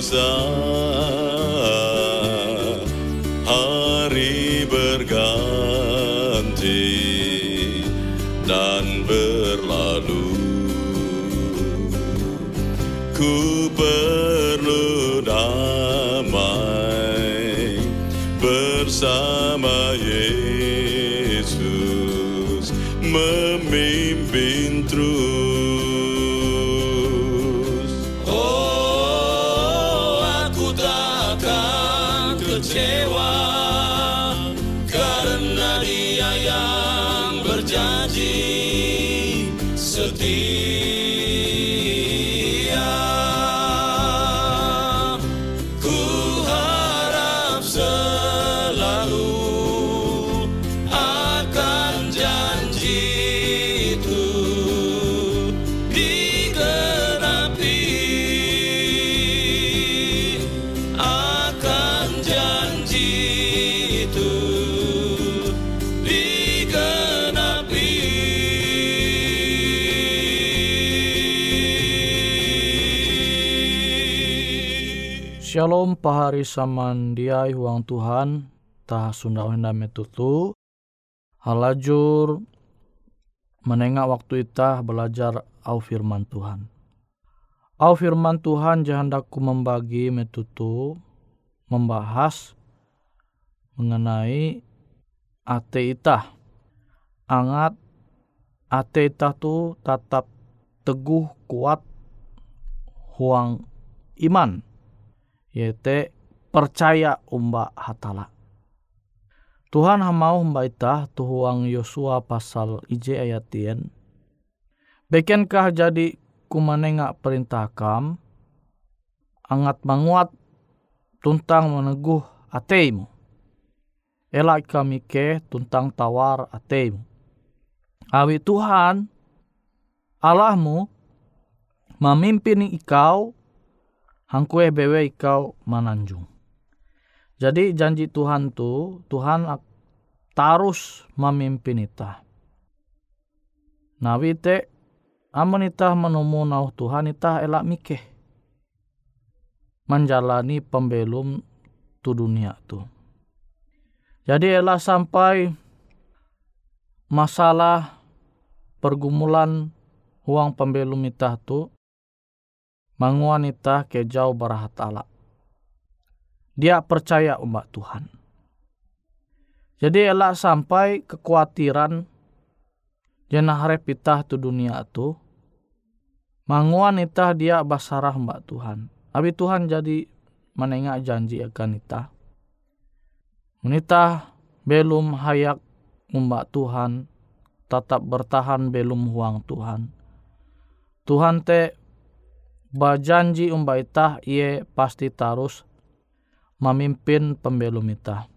Karena dosa Shalom pahari samandiai huang Tuhan tah sunda henda metutu halajur menengah waktu itah belajar au firman Tuhan. Au firman Tuhan jahandaku membagi metutu membahas mengenai ate ita. Angat ate ita tu tetap teguh kuat huang iman. Yaitu percaya umba hatala. Tuhan hamau umba ita tu huang Yosua pasal ije ayat tien. Bekenkah jadi kumanenga perintah kam angat manguat tuntang meneguh ateimu. Elak kami ke tuntang tawar ateimu. Awi Tuhan Allahmu memimpin ikau hangkue bewe ikau mananjung. Jadi janji Tuhan tu Tuhan tarus memimpin ita. Nawi te amun itah menemu nau Tuhan itah elak mikeh menjalani pembelum tu dunia tu. Jadi elak sampai masalah pergumulan uang pembelum itah tu manguan itah ke jauh barahat Allah. Dia percaya umat Tuhan. Jadi elak sampai kekhawatiran Jana harap itah tu dunia tu. Manguan itah dia basarah mbak Tuhan. Abi Tuhan jadi menengak janji akan itah. Menitah belum hayak mbak Tuhan. Tetap bertahan belum huang Tuhan. Tuhan te bajanji mbak itah ia pasti tarus memimpin pembelum itah.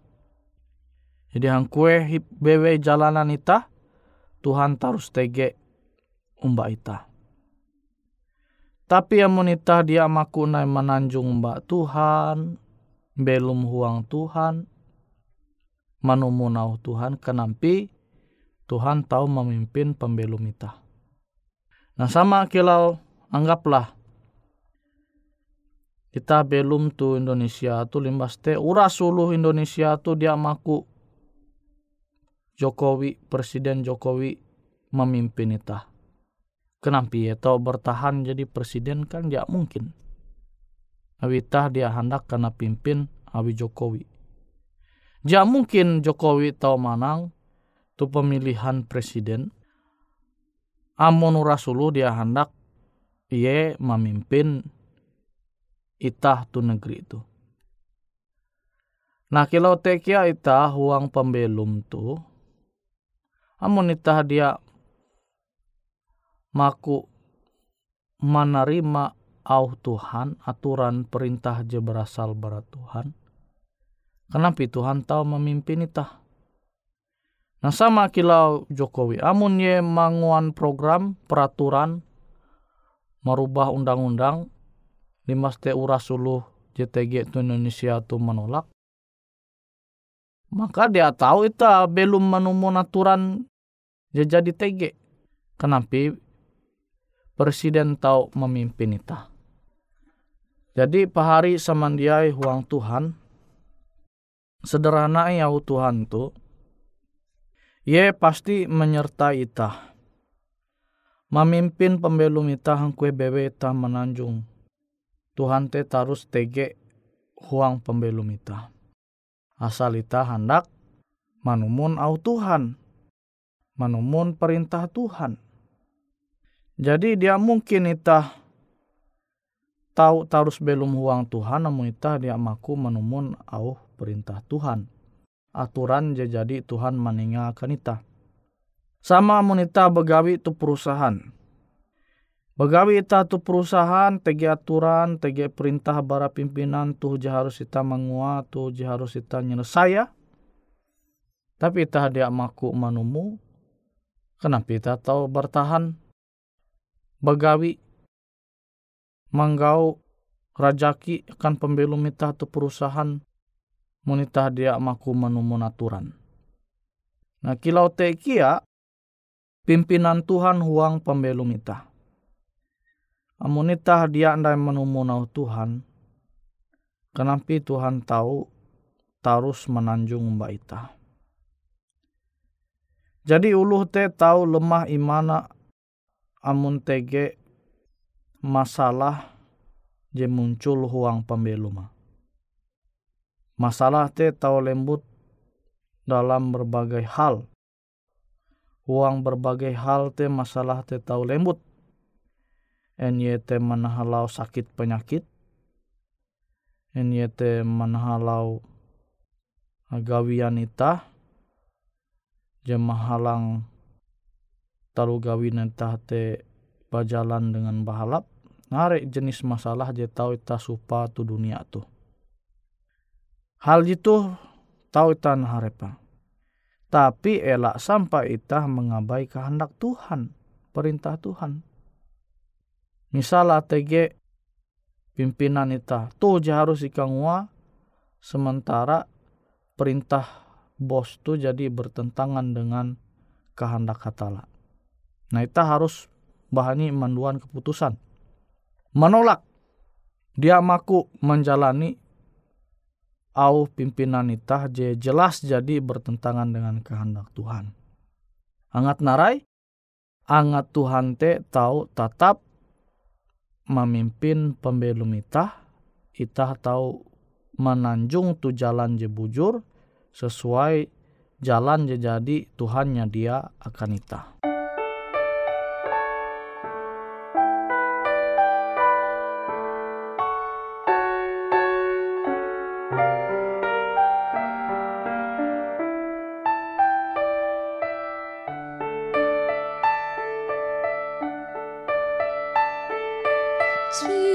Jadi hang kue bewe jalanan itah Tuhan tarus tege umba ita. Tapi yang monita dia maku nai menanjung mbak Tuhan, belum huang Tuhan, manumunau Tuhan, kenampi Tuhan tahu memimpin pembelum ita. Nah sama kilau anggaplah kita belum tu Indonesia tu limbas te uras suluh Indonesia tu dia maku Jokowi, Presiden Jokowi memimpin kita. Kenapa ya tau bertahan jadi presiden kan tidak mungkin. Awitah dia hendak karena pimpin Awi Jokowi. Tidak mungkin Jokowi tahu manang tu pemilihan presiden. Amun rasulu dia hendak ia memimpin itah tu negeri itu. Nah kalau tekia itah huang pembelum tu amun itah dia maku menerima au Tuhan aturan perintah je berasal berat Tuhan kenapa Tuhan tahu memimpin itah nah sama kilau Jokowi amun ye manguan program peraturan merubah undang-undang limas te urasuluh JTG itu Indonesia tu menolak maka dia tahu itu belum menemukan aturan jadi TG. Kenapa? Presiden tahu memimpin kita. Jadi pahari samandiai huang Tuhan. Sederhana ya Tuhan tu. Ye pasti menyertai ita. Memimpin pembelum ita hangkue bewe ita menanjung. Tuhan te tarus tege huang pembelum ita. Asal ita hendak manumun au Tuhan menumun perintah Tuhan. Jadi dia mungkin itah tahu tarus belum huang Tuhan namun itah dia maku menumun au perintah Tuhan. Aturan jadi Tuhan meninggalkan itah. Sama monita begawi itu perusahaan. Begawi ita tu perusahaan, tegi aturan, tegi perintah bara pimpinan tuh harus ita menguat, tuh harus ita nyelesaya. Tapi ita dia maku manumu, Kenapa kita tahu bertahan begawi manggau rajaki akan pembelum kita tu perusahaan munita dia maku menumun aturan. Nah kilau te kia pimpinan Tuhan huang pembelum ita. Amunita dia andai menumunau Tuhan. Kenapa Tuhan tahu tarus menanjung mbak ita. Jadi uluh te tahu lemah imana amun tege masalah je muncul huang pembeluma. Masalah te tahu lembut dalam berbagai hal. Huang berbagai hal te masalah te tahu lembut. NYT menahalau sakit penyakit. NYT menahalau gawian itah. Jemah halang taru gawin itah te berjalan dengan bahalap ngarek jenis masalah je tahu ita supa tu dunia tu hal itu tahu ita harepa tapi elak sampai ita mengabai kehendak Tuhan perintah Tuhan misal ATG pimpinan ita tu harus ikan sementara perintah bos tu jadi bertentangan dengan kehendak katala. Nah, kita harus bahani manduan keputusan. Menolak dia maku menjalani au pimpinan itah je jelas jadi bertentangan dengan kehendak Tuhan. Angat narai, angat Tuhan te tahu tetap memimpin pembelum itah, itah tahu menanjung tu jalan je bujur sesuai jalan je jadi Tuhannya dia akan itah. sweet.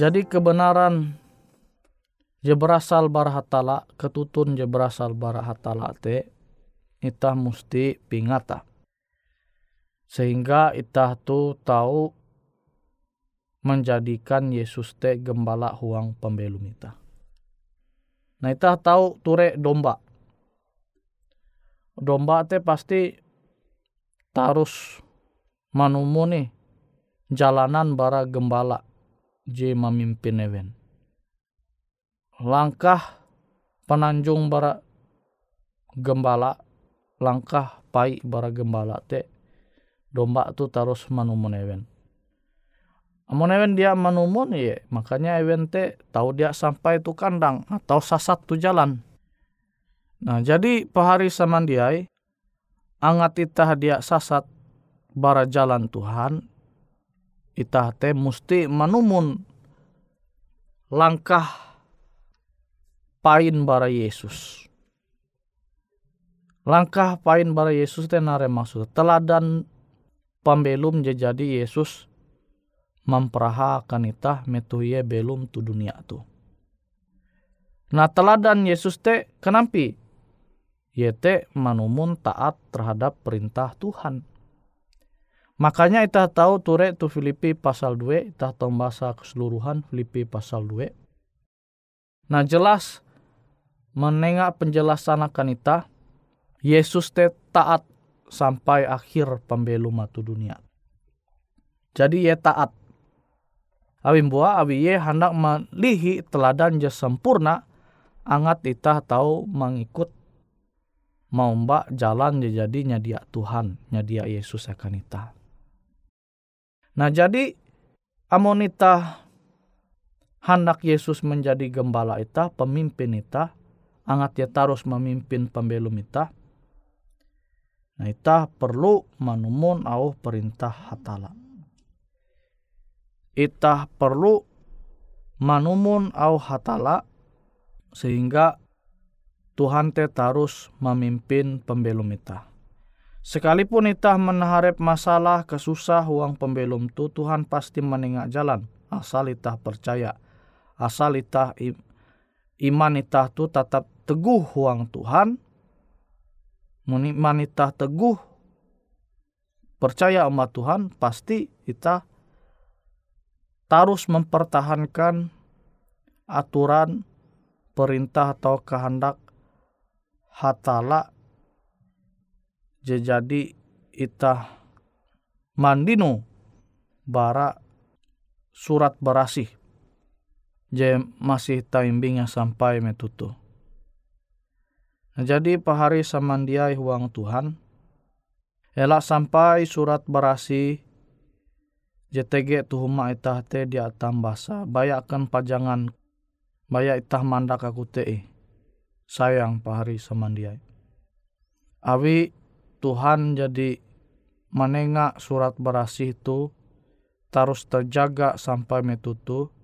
Jadi kebenaran je berasal bara hatala, ketutun je berasal bara hatala te ita musti pingata. Sehingga ita tu tahu menjadikan Yesus te gembala huang pembelum ita. Nah ita tahu ture domba. Domba te pasti tarus manumuni jalanan bara gembala je memimpin event. Langkah penanjung bara gembala, langkah pai bara gembala te domba tu terus manumun event. Amun event dia manumun ya makanya event te tahu dia sampai tu kandang atau sasat tu jalan. Nah jadi pahari samandiai angat itah dia sasat bara jalan Tuhan itah te musti manumun langkah pain bara Yesus. Langkah pain bara Yesus te nare maksud teladan pembelum jadi Yesus memperahakan itah metuye belum tu dunia tu. Nah teladan Yesus te kenampi? Yete manumun taat terhadap perintah Tuhan. Makanya kita tahu ture tu Filipi pasal 2, kita tahu bahasa keseluruhan Filipi pasal 2. Nah jelas menengah penjelasan akan kita, Yesus te taat sampai akhir pembelum matu dunia. Jadi ye taat. Awi buah awi ye hendak melihi teladan je sempurna, angat kita tahu mengikut mau mbak jalan jadi nyadia Tuhan, nyadia Yesus akan kita. Nah jadi amonita hendak Yesus menjadi gembala ita, pemimpin ita, angat terus memimpin pembelum ita. Nah ita perlu manumun au perintah hatala. Ita perlu manumun au hatala sehingga Tuhan te terus memimpin pembelum ita. Sekalipun itah menaharap masalah kesusah uang pembelum tu Tuhan pasti menengak jalan asal itah percaya. Asal itah iman itah tu tetap teguh uang Tuhan iman itah teguh percaya umat Tuhan pasti kita terus mempertahankan aturan perintah atau kehendak hatala jadi itah mandino bara surat berasih je masih taimbing yang sampai metutu. Nah, jadi pahari samandiai huang Tuhan elak sampai surat berasih JTG tuhuma itah te dia tambasa. Bayakkan pajangan bayak itah mandak aku te sayang pahari samandiai. Awi Tuhan jadi menengak surat berasih itu terus terjaga sampai metutu.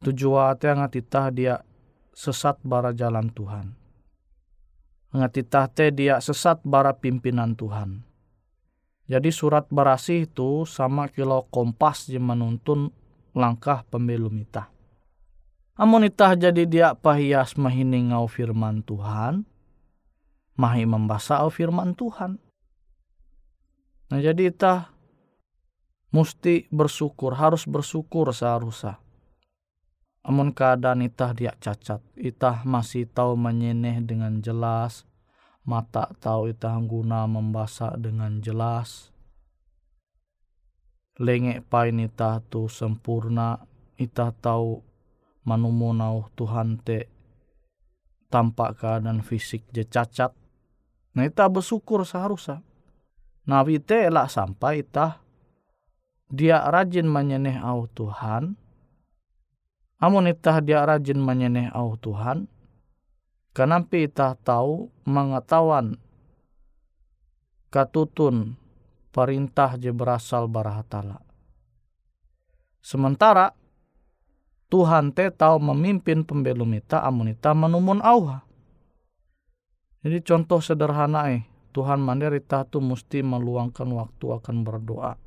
Tujuan ngatitah dia sesat bara jalan Tuhan. Ngatitah te dia sesat bara pimpinan Tuhan. Jadi surat berasih itu sama kilo kompas yang menuntun langkah pembelum itah. Amun itah jadi dia pahias mahiningau firman Tuhan, mahi membaca firman Tuhan. Nah jadi kita mesti bersyukur, harus bersyukur seharusnya. Amun keadaan itah dia cacat, itah masih tahu menyeneh dengan jelas, mata tahu itah guna membaca dengan jelas. Lengek pain itah tu sempurna, itah tahu manumunau Tuhan te tampak keadaan fisik je cacat Nah kita bersyukur seharusnya. Nabi te elak sampai itah dia rajin menyeneh au Tuhan. Amun itah dia rajin menyeneh au Tuhan. Kenapa itah tahu mengetahuan katutun perintah je berasal barahatala. Sementara Tuhan te tahu memimpin pembelum ita amun ita menumun auha. Jadi contoh sederhana eh, Tuhan mandiri tu mesti meluangkan waktu akan berdoa.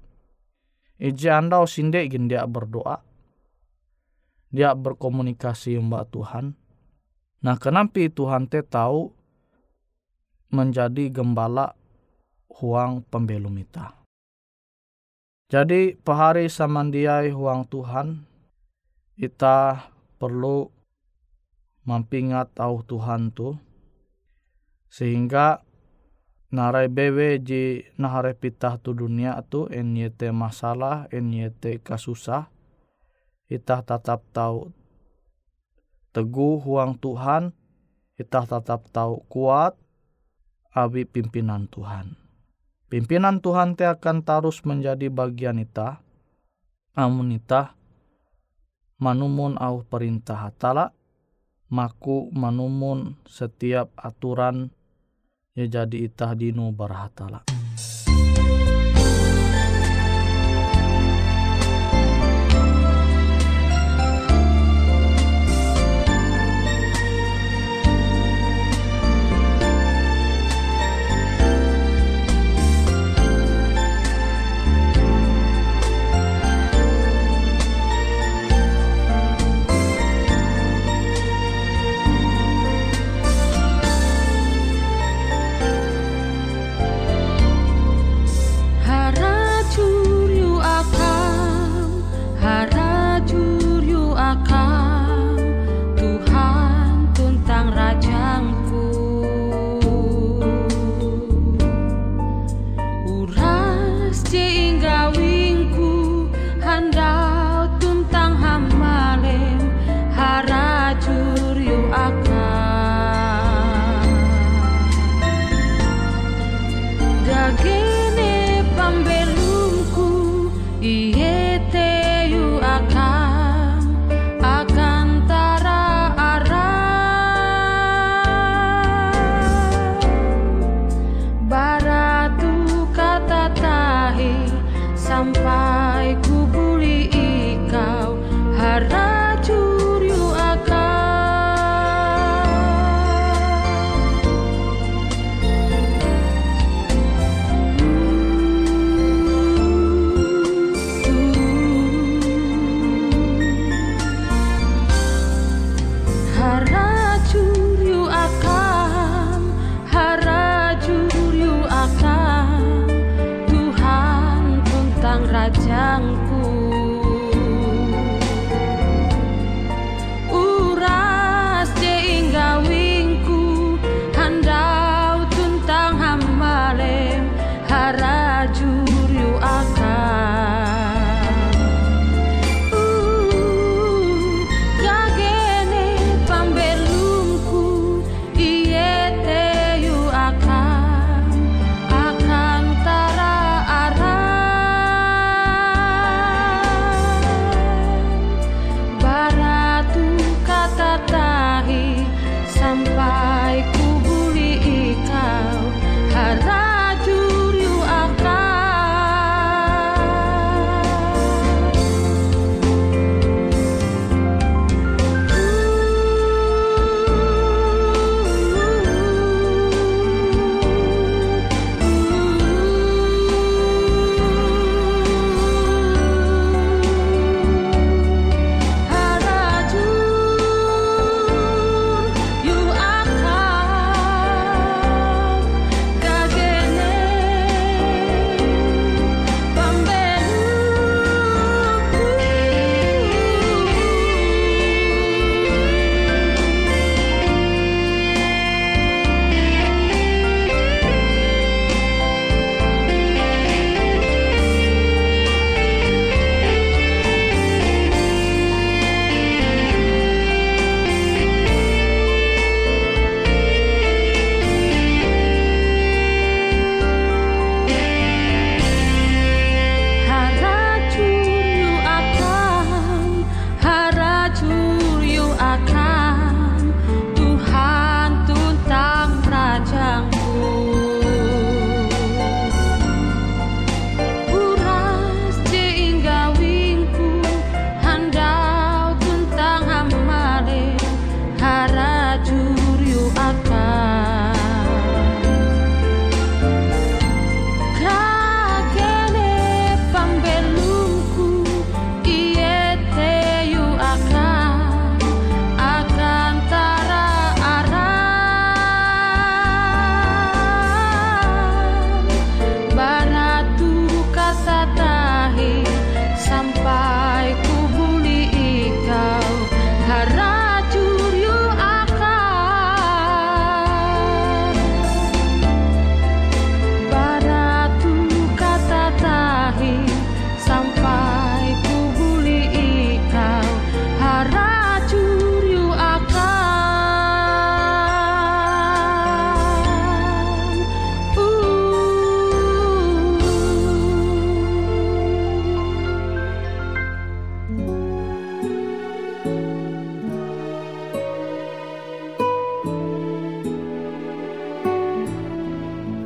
Ije anda sinde dia berdoa. dia berkomunikasi mbak Tuhan. Nah kenapa Tuhan te tahu menjadi gembala huang pembelum ita. Jadi pahari samandiai huang Tuhan, kita perlu mampingat tahu Tuhan tu sehingga narai bewe ji nahare pitah tu dunia tu enyete masalah enyete kasusah. Kita tetap tahu teguh huang Tuhan kita tetap tahu kuat abi pimpinan Tuhan. Pimpinan Tuhan te akan terus menjadi bagian ita amun ita manumun au perintah hatala maku manumun setiap aturan ya jadi itah dino barahatala.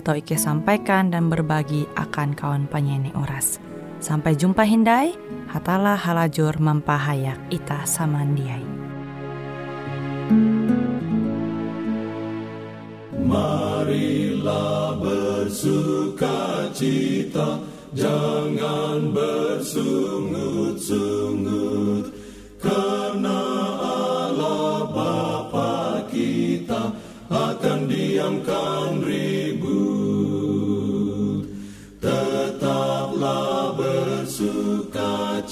tau Ike sampaikan dan berbagi akan kawan penyanyi Uras. Sampai jumpa Hindai, hatalah halajur mempahayak ita samandiai. Marilah bersuka cita, jangan bersungut-sungut, karena Allah Bapa kita akan diamkan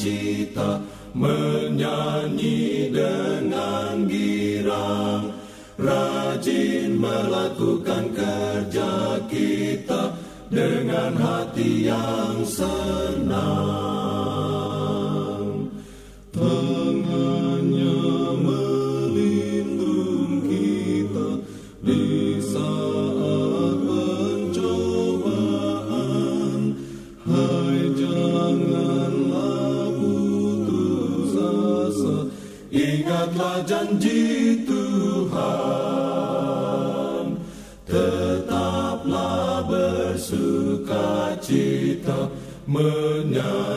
bersuka cita, menyanyi dengan girang, rajin melakukan kerja kita dengan hati yang senang. Cita,